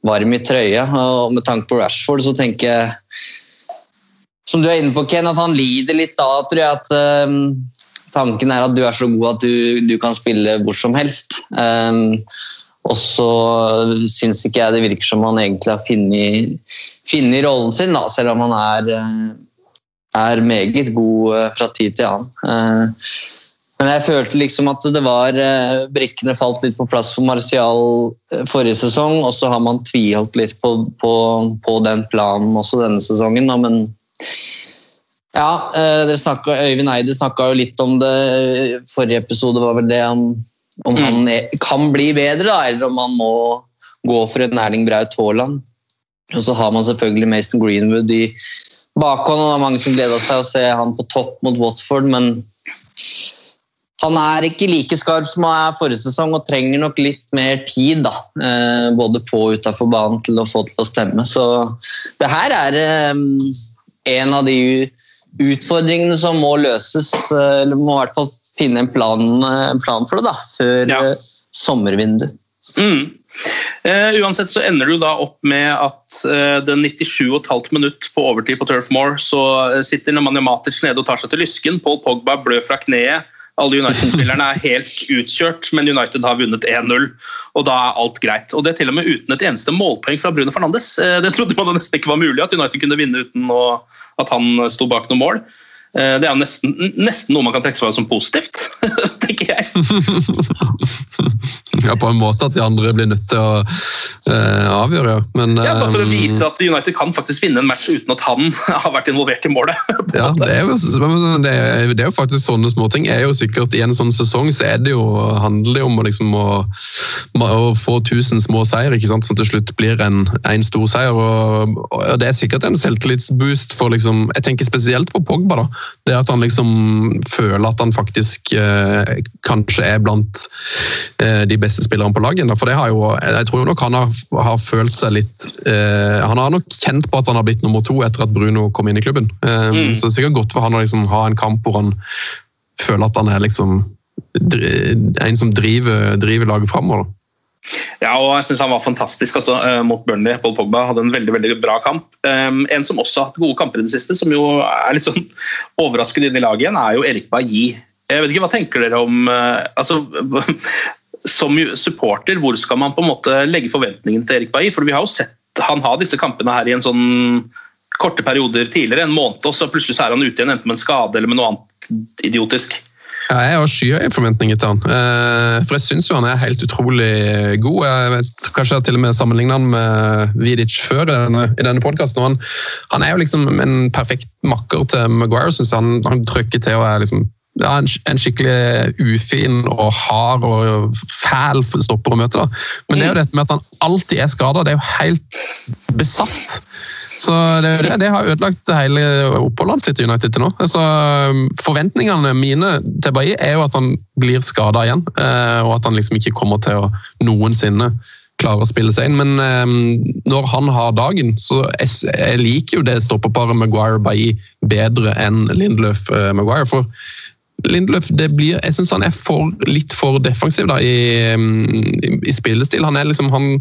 varm i trøya. Og med tanke på Rashford så tenker jeg, som du er inne på, Ken, at han lider litt da, tror jeg at um, tanken er at du er så god at du, du kan spille hvor som helst. Um, og så syns ikke jeg det virker som han egentlig har funnet, rollen sin, da, selv om han er, eh, er meget god eh, fra tid til annen. Eh, Men jeg følte liksom at det var Brikkene falt litt på plass for Martial forrige sesong, og så har man tviholdt litt på, på, på den planen også denne sesongen. Men ja, eh, dere snakket, Øyvind Eide snakka jo litt om det. Forrige episode var vel det om, om han er, kan bli bedre, da, eller om han må gå for en Erling Braut Haaland. Og så har man selvfølgelig Mason Greenwood i bakhånd, og det er mange som gleda seg å se han på topp mot Watford, men han er ikke like skarp som han er forrige sesong og trenger nok litt mer tid, da. Eh, både på og utafor banen til å få til å stemme. Så det her er eh, en av de utfordringene som må løses, eh, eller må i hvert fall finne en plan, en plan for det da, før Ja. eh, sommervinduet. Mm. Uh, uansett så ender du da opp med at uh, den 97,5 minutt på overtid på Turf Moor, så eh, sitter Nemanja Matic nede og tar seg til lysken. Paul Pogba blør fra kneet. Alle United-spillerne er helt utkjørt, men United har vunnet 1-0, og da er alt greit. Og det er til og med uten et eneste målpoeng fra Bruno Fernandes. Eh, Det trodde man nesten ikke var mulig, at United kunne vinne uten at han sto bak noe mål. Eh, Det er nesten, nesten noe man kan trekke seg som positivt, tenker jeg. Ja, på en måte at de andre blir nødt til å uh, avgjøre, ja. Men, Ja, bare for å eh, vise at United kan faktisk vinne en match uten at han har vært involvert i målet. Ja, det er, jo, det, er, det er jo faktisk sånne småting. er jo sikkert I en sånn sesong så er det jo, handler det om å, liksom, å, å få tusen små seier, ikke sant? som til slutt blir en, en stor seier. Og, og Det er sikkert en selvtillitsboost for liksom, jeg tenker spesielt for Pogba. da, det At han liksom føler at han faktisk eh, kanskje er blant eh, de beste spillerne på laget. For det har jo, jeg tror nok han har, har følt seg litt eh, Han har nok kjent på at han har blitt nummer to etter at Bruno kom inn i klubben. Eh, Mm. Så det er sikkert godt for han å liksom ha en kamp hvor han føler at han er liksom en som driver, driver laget framover. Ja, og jeg synes Han var fantastisk altså, mot Burnley. Paul Pogba hadde en veldig veldig bra kamp. Um, en som også har hatt gode kamper i det siste, som jo er litt sånn overraskende inn i laget igjen, er jo Erik Bailly. Jeg vet ikke, Hva tenker dere om eh, altså, Som supporter, hvor skal man på en måte legge forventningene til Erik Bailly? For vi har jo sett han ha disse kampene her i en sånn korte perioder tidligere, en måned, og så plutselig så er han ute igjen enten med en skade eller med noe annet idiotisk. Ja, jeg har skyhøye forventninger til han. Eh, For jeg syns jo han er helt utrolig god. Jeg vet, kanskje jeg har til og med sammenlignet han med Vidic før i denne, i denne podkasten. Han, han er jo liksom en perfekt makker til Maguire, syns jeg. Han, han trykker til og er liksom ja, en, en skikkelig ufin og hard og fæl stopper å møte. da. Men det er jo dette med at han alltid er skada. Det er jo helt besatt. Så det, det, det har ødelagt hele oppholdet sitt i United til nå. Så forventningene mine til Bailly er jo at han blir skada igjen, eh, og at han liksom ikke kommer til å noensinne klare å spille seg inn. Men eh, når han har dagen, så jeg, jeg liker jo det stoppeparet Maguire-Bailly bedre enn Lindløf-Maguire. for Lindeløf, det blir, jeg synes han er for, litt for defensiv da, i, i, i spillestil. Han er liksom han,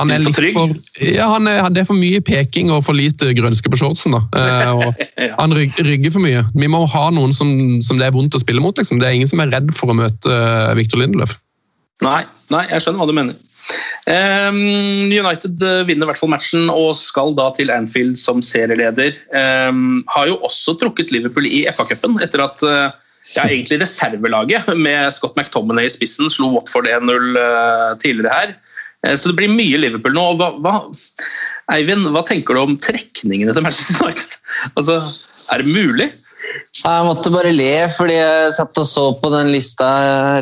han er Litt for ja, han er, Det er for mye peking og for lite grønske på shortsen. da. Eh. Han ryg, rygger for mye. Vi må ha noen som, som det er vondt å spille mot. liksom. Det er ingen som er redd for å møte eh, Victor Lindeløf. Nei, nei, jeg skjønner hva du mener. Ehm, United eh, vinner i hvert fall matchen og skal da til Anfield som serieleder. Ehm, har jo også trukket Liverpool i FA-cupen etter at eh, ja, egentlig reservelaget med Scott McTominay i spissen slo Watford 1-0 eh, tidligere her. Eh, Så det blir mye Liverpool nå. Hva, hva, Eivind, hva tenker du om trekningene til Manchester United? Altså, er det mulig? Jeg måtte bare le, fordi jeg satt og så på den lista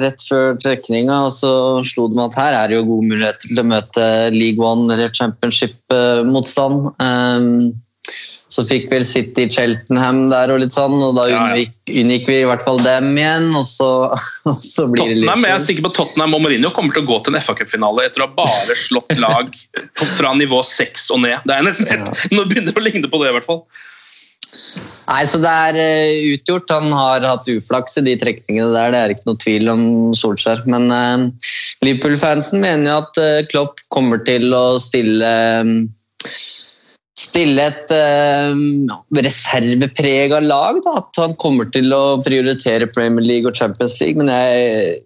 rett før trekninga, og så slo det meg at her er det jo gode muligheter til å møte League One eller Championship-motstand. Så fikk vel City Cheltenham der og litt sånn, og da unngikk, unngikk vi i hvert fall dem igjen, og så, og så blir det litt Tottenham, jeg er sikker på Tottenham og Mourinho kommer til å gå til en FA-cupfinale etter å ha bare slått lag fra nivå 6 og ned. Det er nesten helt, Nå begynner det å ligne på det, i hvert fall. Nei, så det er eh, utgjort. Han har hatt uflaks i de trekningene der, det er ikke noe tvil om Solskjær. Men uh, Liverpool-fansen mener jo at uh, Klopp kommer til å stille um, Stille et uh, reserveprega lag. Da. At han kommer til å prioritere Premier League og Champions League. Men jeg,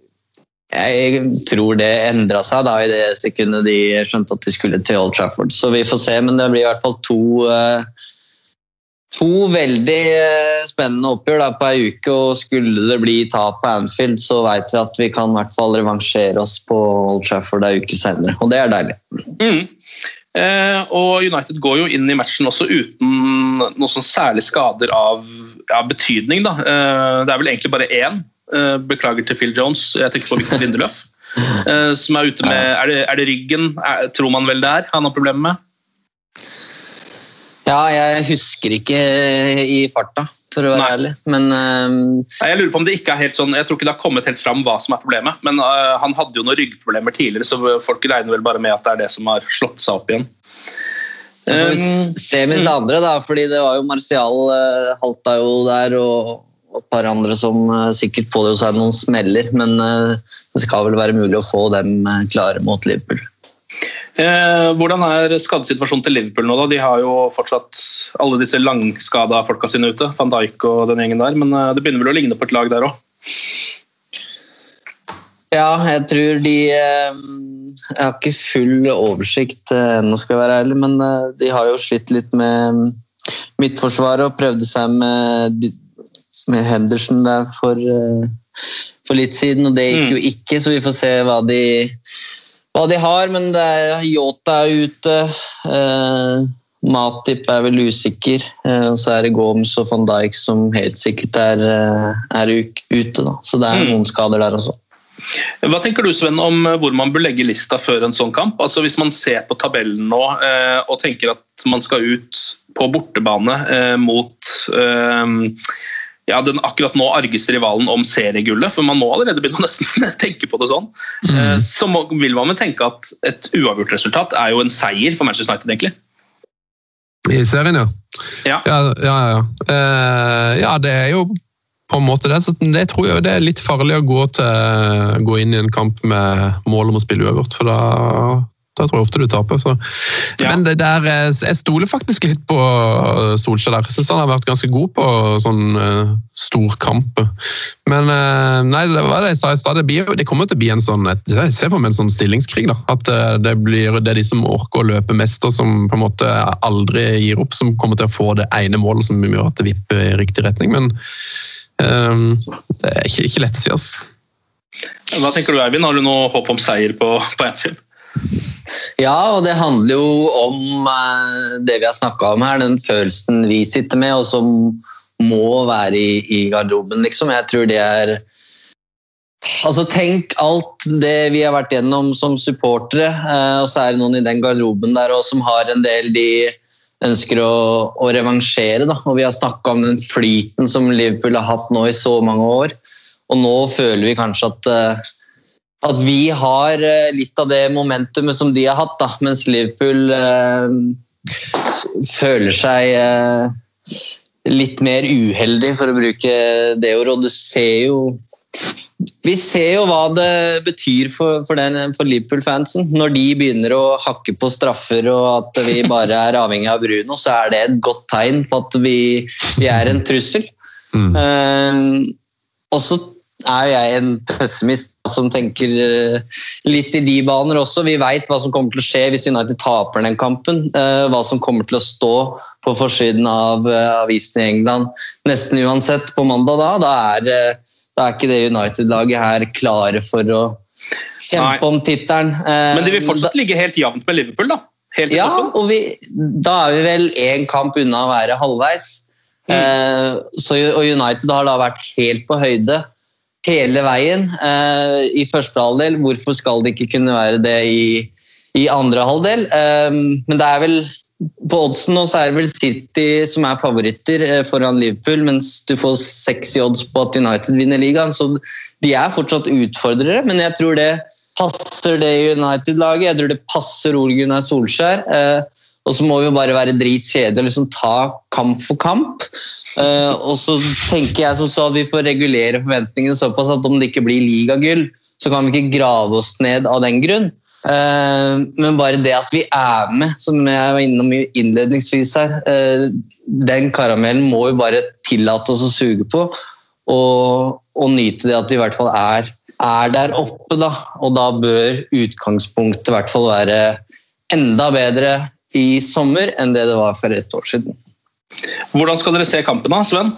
jeg tror det endra seg da i det sekundet de skjønte at de skulle til Old Trafford. Så vi får se, men det blir i hvert fall to eh, To veldig eh, spennende oppgjør da, på ei uke, og skulle det bli tap på Anfield, så vet vi at vi kan i hvert fall revansjere oss på Old Trafford ei uke senere, og det er deilig. Mm. Eh, og United går jo inn i matchen også uten noen sånn særlig skader av ja, betydning. Da. Eh, det er vel egentlig bare én. Eh, beklager til Phil Jones, jeg tenker på Victor Lindeløf. Som er ute med Er det, er det ryggen, er, tror man vel det er, han har problemer med? Ja, jeg husker ikke i farta, for å være Nei. ærlig. Men uh, Jeg lurer på om det ikke er helt sånn, jeg tror ikke det har kommet helt fram hva som er problemet. Men uh, han hadde jo noen ryggproblemer tidligere, så folk regner vel bare med at det er det som har slått seg opp igjen. Um, se med de andre, da, fordi det var jo Martial uh, halta jo der, og, og et par andre som sikkert pådro seg noen smeller. Men det skal vel være mulig å få dem klare mot Liverpool. Eh, hvordan er skadesituasjonen til Liverpool nå? da? De har jo fortsatt alle disse langskada folka sine ute. Van Dijk og den gjengen der. Men eh, det begynner vel å ligne på et lag der òg. Ja, jeg tror de eh, Jeg har ikke full oversikt ennå, skal jeg være ærlig, men de har jo slitt litt med mm, midtforsvaret og prøvde seg med, med Henderson der for, for litt siden, og det gikk jo ikke, så vi får se hva de, hva de har. Men det er, Yota er ute. Eh, Matip er vel usikker. Eh, og så er det Gomes og van Dijk som helt sikkert er, eh, er ute. Da. Så det er Mm. noen skader der også. Hva tenker du Sven, om eh, hvor man bør legge lista før en sånn kamp? Altså Hvis man ser på tabellen nå eh, og tenker at man skal ut på bortebane eh, mot eh, ja, den akkurat nå argeste rivalen om seriegullet, for man må allerede begynne å nesten tenke på det sånn, mm. så må, vil man vel tenke at et uavgjort resultat er jo en seier for Manchester United, egentlig. I serien, ja. Ja. Ja, ja, ja. Uh, ja, det er jo på en måte det. Så det tror jeg det er litt farlig å gå, til, gå inn i en kamp med mål om å spille uavgjort, for da, da tror jeg ofte du taper. Så. Ja. Men det der, eh, jeg stoler faktisk litt på Solskjær der. Jeg syns han har vært ganske god på sånn uh, storkamp. Men uh, nei, det var det jeg sa i stad. Det, det kommer til å bli en sånn et- Jeg ser for meg en sånn stillingskrig. da. At uh, det, blir, det er de som orker å løpe mest og som på en måte aldri gir opp, som kommer til å få det ene målet som gjør at det vipper i riktig retning. Men eh, det er ikke, ikke lett å si, altså. Hva tenker du, Eivind? Har du noe håp om seier på, på Anfield? Ja, og det handler jo om eh, det vi har snakka om her, den følelsen vi sitter med, og som må være i, i garderoben, liksom. Jeg tror det er Altså, tenk alt det vi har vært gjennom som supportere, eh, og så er det noen i den garderoben der også som har en del de ønsker å, å revansjere. Da. Og vi har snakka om den flyten som Liverpool har hatt nå i så mange år, og nå føler vi kanskje at eh, at vi har eh, litt av det momentumet som de har hatt, da, mens Liverpool eh, føler seg eh, litt mer uheldig, for å bruke det ordet. Og du ser jo Vi ser jo hva det betyr for, for, for Liverpool-fansen. Når de begynner å hakke på straffer og at vi bare er avhengig av Bruno, så er det et godt tegn på at vi, vi er en trussel. Mm. Eh, og så er jeg en pessimist som tenker eh, litt i de baner også. Vi veit hva som kommer til å skje hvis United taper den kampen. eh, hva som kommer til å stå på forsiden av eh, avisen i England nesten uansett på mandag. Da, da, er, da er ikke det United-laget her klare for å kjempe Nei. om tittelen. Men de vil fortsatt ligge helt jevnt med Liverpool, da. Helt ja, og vi, da er vi vel én kamp unna å være halvveis. Mm. så, og United har da vært helt på høyde hele veien eh, i første halvdel. Hvorfor skal det ikke kunne være det i, i andre halvdel? Eh, men det er vel på oddsen nå så er det vel City som er favoritter eh, foran Liverpool, mens du får i odds på at United vinner ligaen. Så de er fortsatt utfordrere, men jeg tror det passer det United-laget. Jeg tror det passer Ole Gunnar Solskjær. Eh, Og så må vi jo bare være dritkjedelige og liksom ta kamp for kamp. Uh, og så tenker jeg som så at vi får regulere forventningene såpass at om det ikke blir ligagull, så kan vi ikke grave oss ned av den grunn. Uh, men bare det at vi er med, som jeg var innom innledningsvis her, uh, den karamellen må vi bare tillate oss å suge på. Og, og nyte det at vi i hvert fall er, er der oppe, da. Og da bør utgangspunktet i hvert fall være enda bedre i sommer enn det det var for et år siden. Hvordan skal dere se kampen, da, Sven?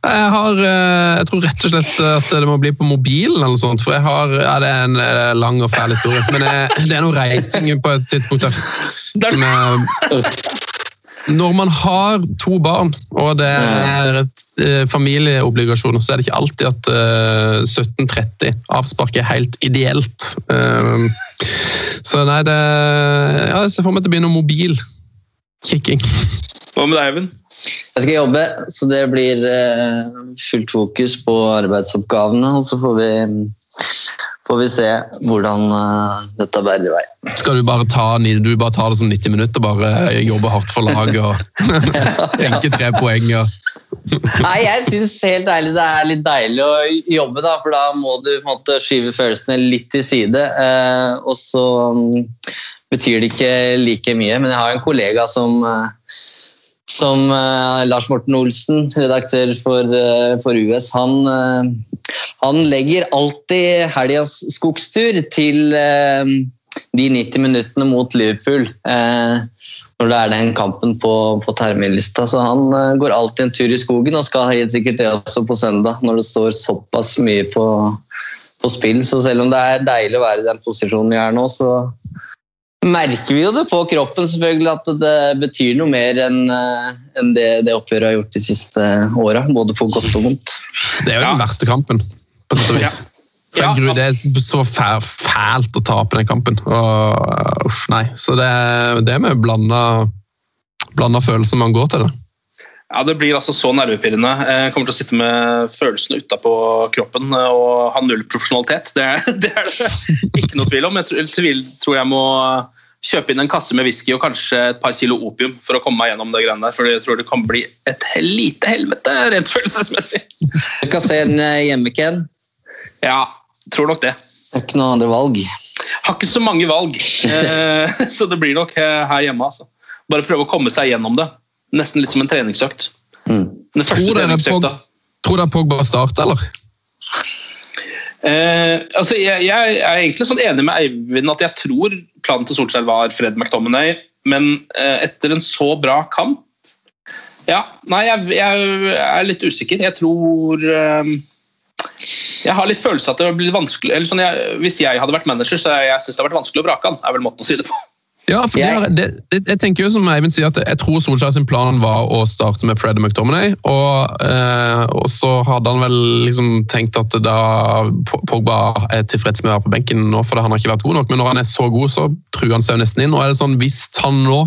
Jeg, har, eh, jeg tror rett og slett at det må bli på mobilen, eller noe sånt, for jeg har, ja, det er en eh, lang og fæl historie. Men jeg, det er noe reising på et tidspunkt der. Som når man har to barn, og det er et eh, familieobligasjoner, så er det ikke alltid at eh, 17.30 avspark er helt ideelt. Um, så nei, det ja, Jeg ser for meg at det blir noe mobil kicking. Hva med deg, Eivind? Jeg skal jobbe, så det blir eh, fullt fokus på arbeidsoppgavene. Og så får vi, får vi se hvordan eh, dette bærer i vei. Skal du bare ta, du bare ta det som 90 minutter, bare jobbe hardt for laget og tenke tre poeng? Og... Nei, jeg syns helt ærlig det er litt deilig å jobbe, da, for da må du måte skyve følelsene litt til side. Eh, og så mm, betyr det ikke like mye, men jeg har en kollega som eh, som eh, Lars Morten Olsen, redaktør for, uh, for US, han, eh, han, legger alltid helgas skogstur til de 90 minuttene mot Liverpool. Når det er den kampen på, på terminlista. Så han går alltid en tur i skogen og skal helt sikkert det også på søndag, når det står såpass mye på, på spill. Så selv om det er deilig å være i den posisjonen vi er nå, så merker vi jo det på kroppen selvfølgelig at det betyr noe mer enn en det, det oppgjøret har gjort de siste åra. Både på godt og vondt. Det er jo den verste kampen, på sett og vis. Ja, Gud, Det er så fæ fælt å tape den kampen. Og, uff, nei. Så det, det er med blanda, blanda følelser man går til det. Ja, Det blir altså så nervepirrende. Jeg kommer til å sitte med følelsene utapå kroppen og ha null profesjonalitet. Det det er, det ikke noe tvil om. Jeg tror, tror jeg må kjøpe inn en kasse med whisky og kanskje et par kilo opium for å komme meg gjennom det greiene der. For jeg tror det kan bli et lite helvete rent følelsesmessig. Du skal se en eh, hjemme-Ken? Ja, tror nok det. Det er ikke noen andre valg? Har ikke så mange valg, eh, så det blir nok eh, her hjemme. altså. Bare prøve å komme seg gjennom det. Nesten litt som en treningsøkt. Mm. Den første treningsøkta. Tror dere Pogba starter, eller? Eh, altså jeg, jeg, er egentlig sånn enig med Eivind at jeg tror planen til Solskjær var Fred McTominay, men eh, etter en så bra kamp Ja, nei, jeg, jeg er litt usikker. Jeg tror eh, Jeg har litt følelse at det blir vanskelig eller sånn Hvis jeg hadde vært manager, så jeg, jeg synes det har vært vanskelig å vrake han. er vel måten å si det på. Ja, for det, det, det, jeg tenker jo som Eivind sier at jeg tror Solskjær sin plan var å starte med Fred McTominay. Og, eh, og, så hadde han vel liksom tenkt at da Pogba er tilfreds med å være på benken nå, fordi han har ikke vært god nok. Men når han er så god, så truer han seg jo nesten inn. Og er det sånn, hvis han nå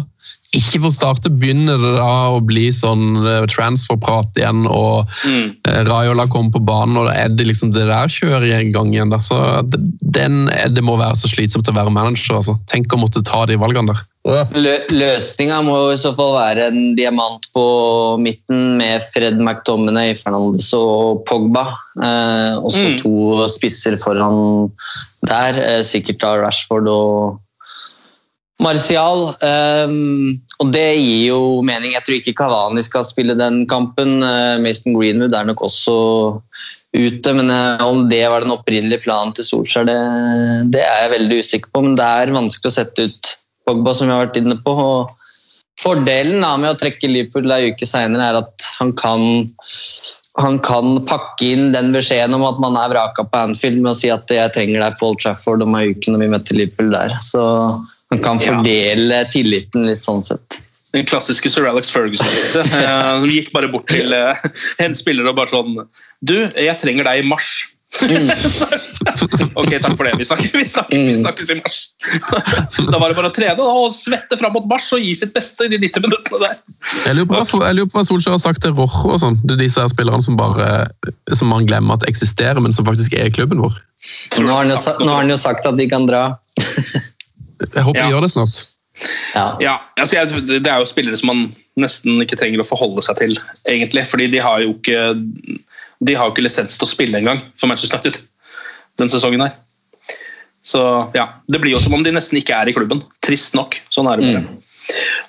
ikke får starte, begynner det da å bli sånn eh, transferprat igjen, og mm. Eh, Raiola kommer på banen, og da er det liksom det der kjører i gang igjen. Der. Så den, det må være så slitsomt å være manager. Altså. Tenk å måtte ta de valgene der. Lø Løsninga må i så fall være en diamant på midten med Fred McTominay, Fernandes og Pogba. Eh, også mm. to spisser foran der. Eh, sikkert da Rashford og Martial. Um, og det gir jo mening. Jeg tror ikke Kavani skal spille den kampen. Uh, Mason Greenwood er nok også ute, men uh, om det var den opprinnelige planen til Solskjær, det, det, er jeg veldig usikker på. Men det er vanskelig å sette ut Pogba, som vi har vært inne på. og Fordelen da, med å trekke Liverpool ei uke seinere er at han kan han kan pakke inn den beskjeden om at man er vraka på Anfield med å si at jeg trenger deg på Old Trafford om ei uke når vi møter Liverpool der. Så man kan fordele ja. tilliten litt sånn sett. Den klassiske sir Alex Ferguson. Han gikk bare bort til eh, en spiller og bare sånn Du, jeg trenger deg i mars. Mm. ok, takk for det. Vi snakkes, vi snakkes, vi mm. snakkes i mars. da var det bare å trene og svette fram mot mars og gi sitt beste i de 90 minuttene der. Jeg lurer på hva, hva Solskjær har sagt til Rojo og sånn. Det er disse her spillerne som bare som man glemmer at eksisterer, men som faktisk er i klubben vår. Nå har han jo, nå har han jo sagt at de kan dra. Jeg håper ja. de gjør det snart. Ja. Ja, altså jeg, Det er jo spillere som man nesten ikke trenger å forholde seg til, egentlig. fordi de har jo ikke de har jo ikke lisens til å spille engang for Manchester United den sesongen her. Så ja, Det blir jo som om de nesten ikke er i klubben. Trist nok. Sånn er det bare.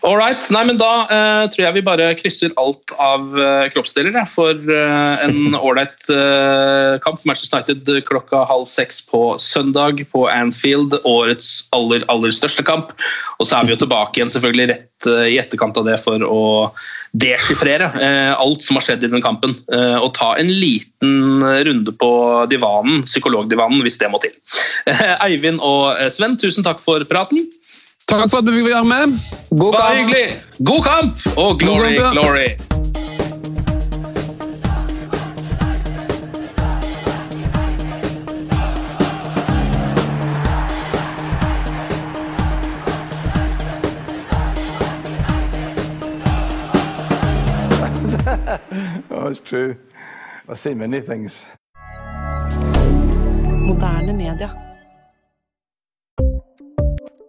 All right. Nei, men Da uh, tror jeg vi bare krysser alt av uh, kroppsdeler ja, for uh, en ålreit kamp for Manchester United klokka halv seks på søndag på Anfield. Årets aller, aller største kamp. Og så er vi jo tilbake igjen selvfølgelig rett i etterkant av det for å deschiffrere alt som har skjedd i den kampen. og ta en liten runde på divanen, psykologdivanen, hvis det må til. Eivind og Sven, tusen takk for praten. Takk for at du fikk være med. God Bare kamp! hyggelig! God kamp og oh, glory, God kamp, ja. glory! Oh, it's true. I've seen many things. Moderne media.